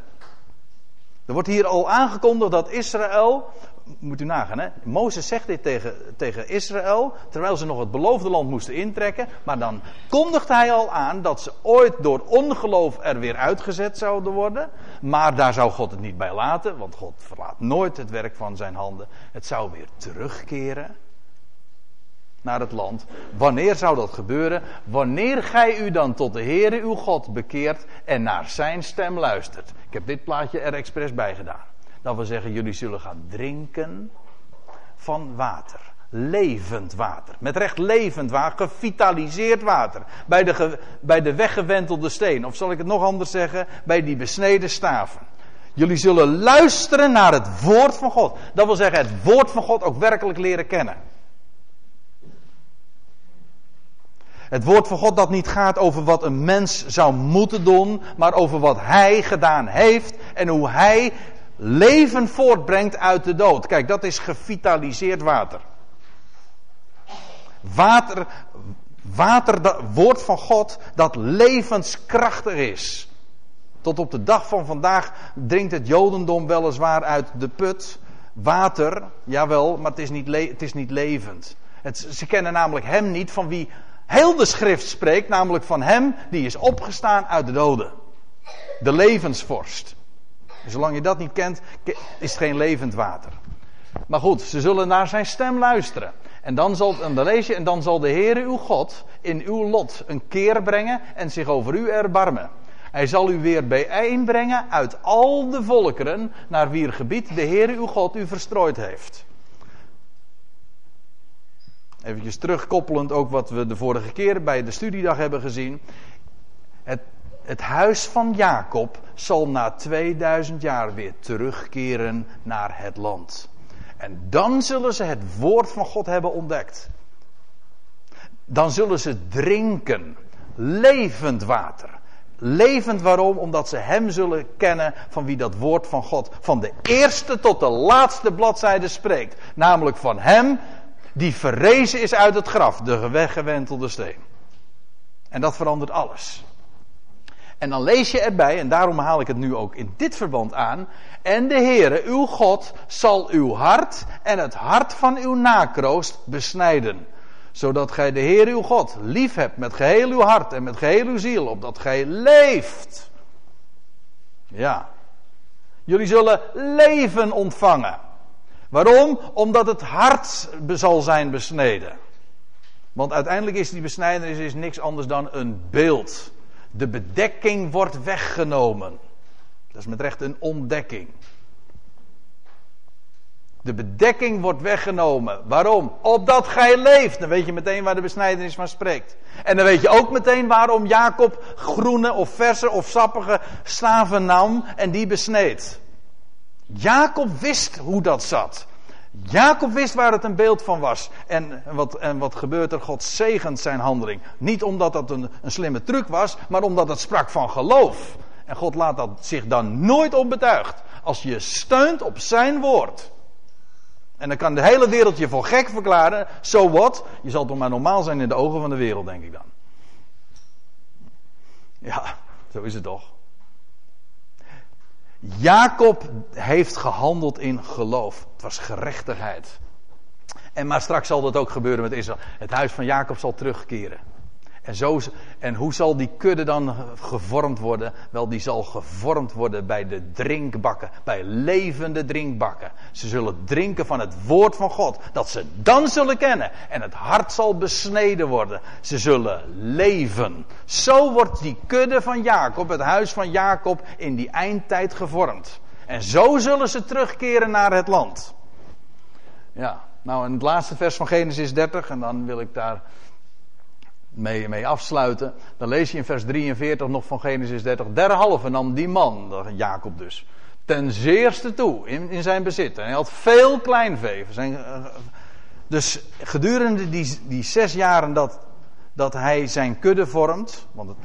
Er wordt hier al aangekondigd dat Israël moet u nagaan, hè? Mozes zegt dit tegen, tegen Israël, terwijl ze nog het beloofde land moesten intrekken. Maar dan kondigt hij al aan dat ze ooit door ongeloof er weer uitgezet zouden worden. Maar daar zou God het niet bij laten, want God verlaat nooit het werk van zijn handen. Het zou weer terugkeren naar het land. Wanneer zou dat gebeuren? Wanneer gij u dan tot de Heere uw God bekeert en naar zijn stem luistert. Ik heb dit plaatje er expres bij gedaan. Dat wil zeggen, jullie zullen gaan drinken van water. Levend water. Met recht levend water, gevitaliseerd water. Bij de, bij de weggewentelde steen. Of zal ik het nog anders zeggen? Bij die besneden staven. Jullie zullen luisteren naar het woord van God. Dat wil zeggen, het woord van God ook werkelijk leren kennen. Het woord van God dat niet gaat over wat een mens zou moeten doen, maar over wat hij gedaan heeft en hoe hij leven voortbrengt uit de dood. Kijk, dat is gevitaliseerd water. Water, water, dat woord van God, dat levenskrachtig is. Tot op de dag van vandaag drinkt het Jodendom weliswaar uit de put. Water, jawel, maar het is niet, het is niet levend. Ze kennen namelijk Hem niet van wie heel de schrift spreekt, namelijk van Hem die is opgestaan uit de doden. De levensvorst. Zolang je dat niet kent, is het geen levend water. Maar goed, ze zullen naar zijn stem luisteren. En dan, zal, en dan zal de Heere uw God in uw lot een keer brengen en zich over u erbarmen. Hij zal u weer bijeenbrengen uit al de volkeren naar wier gebied de Heere uw God u verstrooid heeft. Even terugkoppelend ook wat we de vorige keer bij de studiedag hebben gezien. Het het huis van Jacob zal na 2000 jaar weer terugkeren naar het land. En dan zullen ze het woord van God hebben ontdekt. Dan zullen ze drinken levend water. Levend waarom? Omdat ze Hem zullen kennen van wie dat woord van God van de eerste tot de laatste bladzijde spreekt. Namelijk van Hem die verrezen is uit het graf, de weggewentelde steen. En dat verandert alles. En dan lees je erbij, en daarom haal ik het nu ook in dit verband aan. En de Heere, uw God, zal uw hart en het hart van uw nakroost besnijden. Zodat gij de Heer uw God lief hebt met geheel uw hart en met geheel uw ziel, opdat gij leeft. Ja. Jullie zullen leven ontvangen. Waarom? Omdat het hart zal zijn besneden. Want uiteindelijk is die besnijdenis is niks anders dan een beeld. De bedekking wordt weggenomen. Dat is met recht een ontdekking. De bedekking wordt weggenomen. Waarom? Opdat gij leeft. Dan weet je meteen waar de besnijdenis van spreekt. En dan weet je ook meteen waarom Jacob groene of verse of sappige slaven nam en die besneed. Jacob wist hoe dat zat. Jacob wist waar het een beeld van was. En wat, en wat gebeurt er? God zegent zijn handeling. Niet omdat dat een, een slimme truc was, maar omdat het sprak van geloof. En God laat dat zich dan nooit onbetuigd. Als je steunt op zijn woord. En dan kan de hele wereld je voor gek verklaren. So what? Je zal toch maar normaal zijn in de ogen van de wereld, denk ik dan. Ja, zo is het toch. Jacob heeft gehandeld in geloof. Het was gerechtigheid. En maar straks zal dat ook gebeuren met Israël. Het huis van Jacob zal terugkeren. En, zo, en hoe zal die kudde dan gevormd worden? Wel, die zal gevormd worden bij de drinkbakken, bij levende drinkbakken. Ze zullen drinken van het woord van God, dat ze dan zullen kennen. En het hart zal besneden worden. Ze zullen leven. Zo wordt die kudde van Jacob, het huis van Jacob, in die eindtijd gevormd. En zo zullen ze terugkeren naar het land. Ja, nou, in het laatste vers van Genesis 30, en dan wil ik daar mee, mee afsluiten. Dan lees je in vers 43 nog van Genesis 30. Derhalve nam die man, Jacob dus, ten zeerste toe in, in zijn bezit. En hij had veel kleinvee. Zijn, eh, dus gedurende die, die zes jaren dat, dat hij zijn kudde vormt, want het,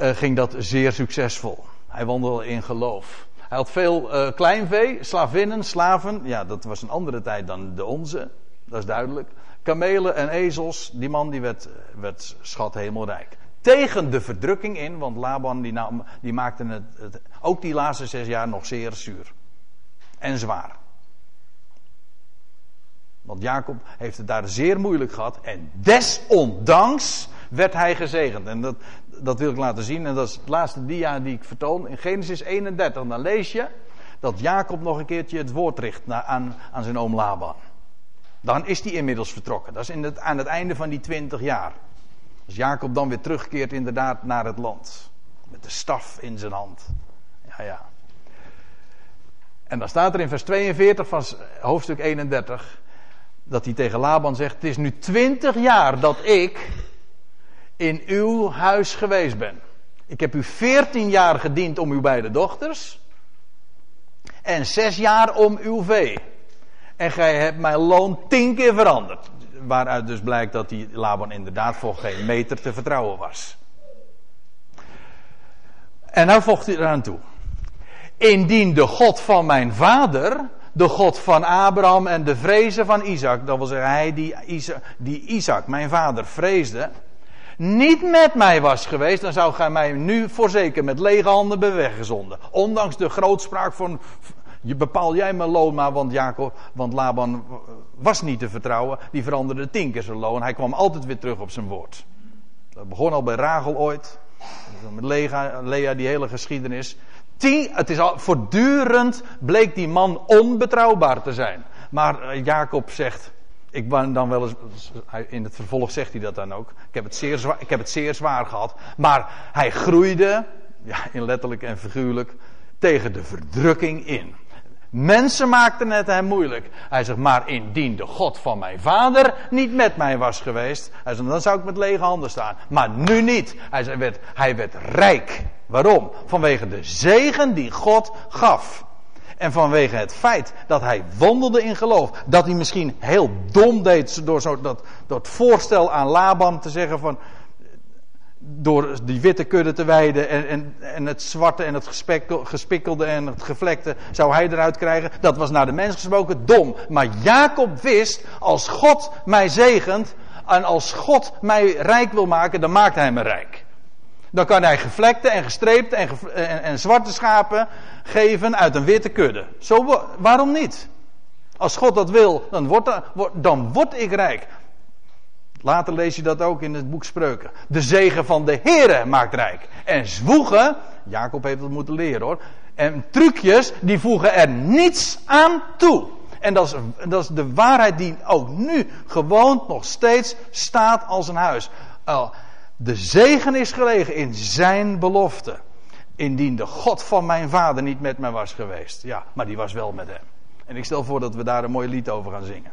uh, ging dat zeer succesvol. Hij wandelde in geloof. Hij had veel uh, kleinvee, slavinnen, slaven. Ja, dat was een andere tijd dan de onze. Dat is duidelijk kamelen en ezels, die man die werd, werd schat hemelrijk. Tegen de verdrukking in, want Laban die, die maakte het, het, ook die laatste zes jaar nog zeer zuur. En zwaar. Want Jacob heeft het daar zeer moeilijk gehad. En desondanks werd hij gezegend. En dat, dat wil ik laten zien. En dat is het laatste dia die ik vertoon. In Genesis 31. Dan lees je dat Jacob nog een keertje het woord richt aan, aan zijn oom Laban. Dan is hij inmiddels vertrokken. Dat is in het, aan het einde van die twintig jaar. Als Jacob dan weer terugkeert inderdaad naar het land. Met de staf in zijn hand. Ja, ja. En dan staat er in vers 42 van hoofdstuk 31. Dat hij tegen Laban zegt: Het is nu twintig jaar dat ik in uw huis geweest ben. Ik heb u veertien jaar gediend om uw beide dochters. En zes jaar om uw vee. En gij hebt mijn loon tien keer veranderd. Waaruit dus blijkt dat die Laban inderdaad voor geen meter te vertrouwen was. En nou vocht hij eraan toe. Indien de God van mijn vader, de God van Abraham en de vrezen van Isaac, dat wil zeggen hij die Isaac, die mijn vader, vreesde, niet met mij was geweest, dan zou gij mij nu voorzeker met lege handen beweggezonden. Ondanks de grootspraak van, je bepaal jij mijn loon maar, want, Jacob, want Laban was niet te vertrouwen. Die veranderde tien keer zijn loon. Hij kwam altijd weer terug op zijn woord. Dat begon al bij Rachel ooit. Met Lea, die hele geschiedenis. Tien, het is al, voortdurend bleek die man onbetrouwbaar te zijn. Maar eh, Jacob zegt, ik ben dan wel eens, in het vervolg zegt hij dat dan ook. Ik heb het zeer zwaar, ik heb het zeer zwaar gehad. Maar hij groeide, ja, in letterlijk en figuurlijk, tegen de verdrukking in. Mensen maakten het hem moeilijk. Hij zegt, maar indien de God van mijn vader niet met mij was geweest, dan zou ik met lege handen staan. Maar nu niet. Hij, werd, hij werd rijk. Waarom? Vanwege de zegen die God gaf. En vanwege het feit dat hij wandelde in geloof. Dat hij misschien heel dom deed door, zo, dat, het voorstel aan Laban te zeggen van door die witte kudde te wijden en, en, en het zwarte en het gespikkelde en het gevlekte zou hij eruit krijgen. Dat was naar de mens gesproken dom. Maar Jacob wist, als God mij zegent en als God mij rijk wil maken, dan maakt hij me rijk. Dan kan hij gevlekte en gestreepte en, en, zwarte schapen geven uit een witte kudde. Zo, waarom niet? Als God dat wil, dan word, dan word ik rijk. Later lees je dat ook in het boek Spreuken. De zegen van de Here maakt rijk. En zwoegen, Jacob heeft het moeten leren hoor. En trucjes, die voegen er niets aan toe. En dat is, dat is de waarheid die ook nu gewoon nog steeds staat als een huis. De zegen is gelegen in zijn belofte. Indien de God van mijn vader niet met mij was geweest. Ja, maar die was wel met hem. En ik stel voor dat we daar een mooi lied over gaan zingen.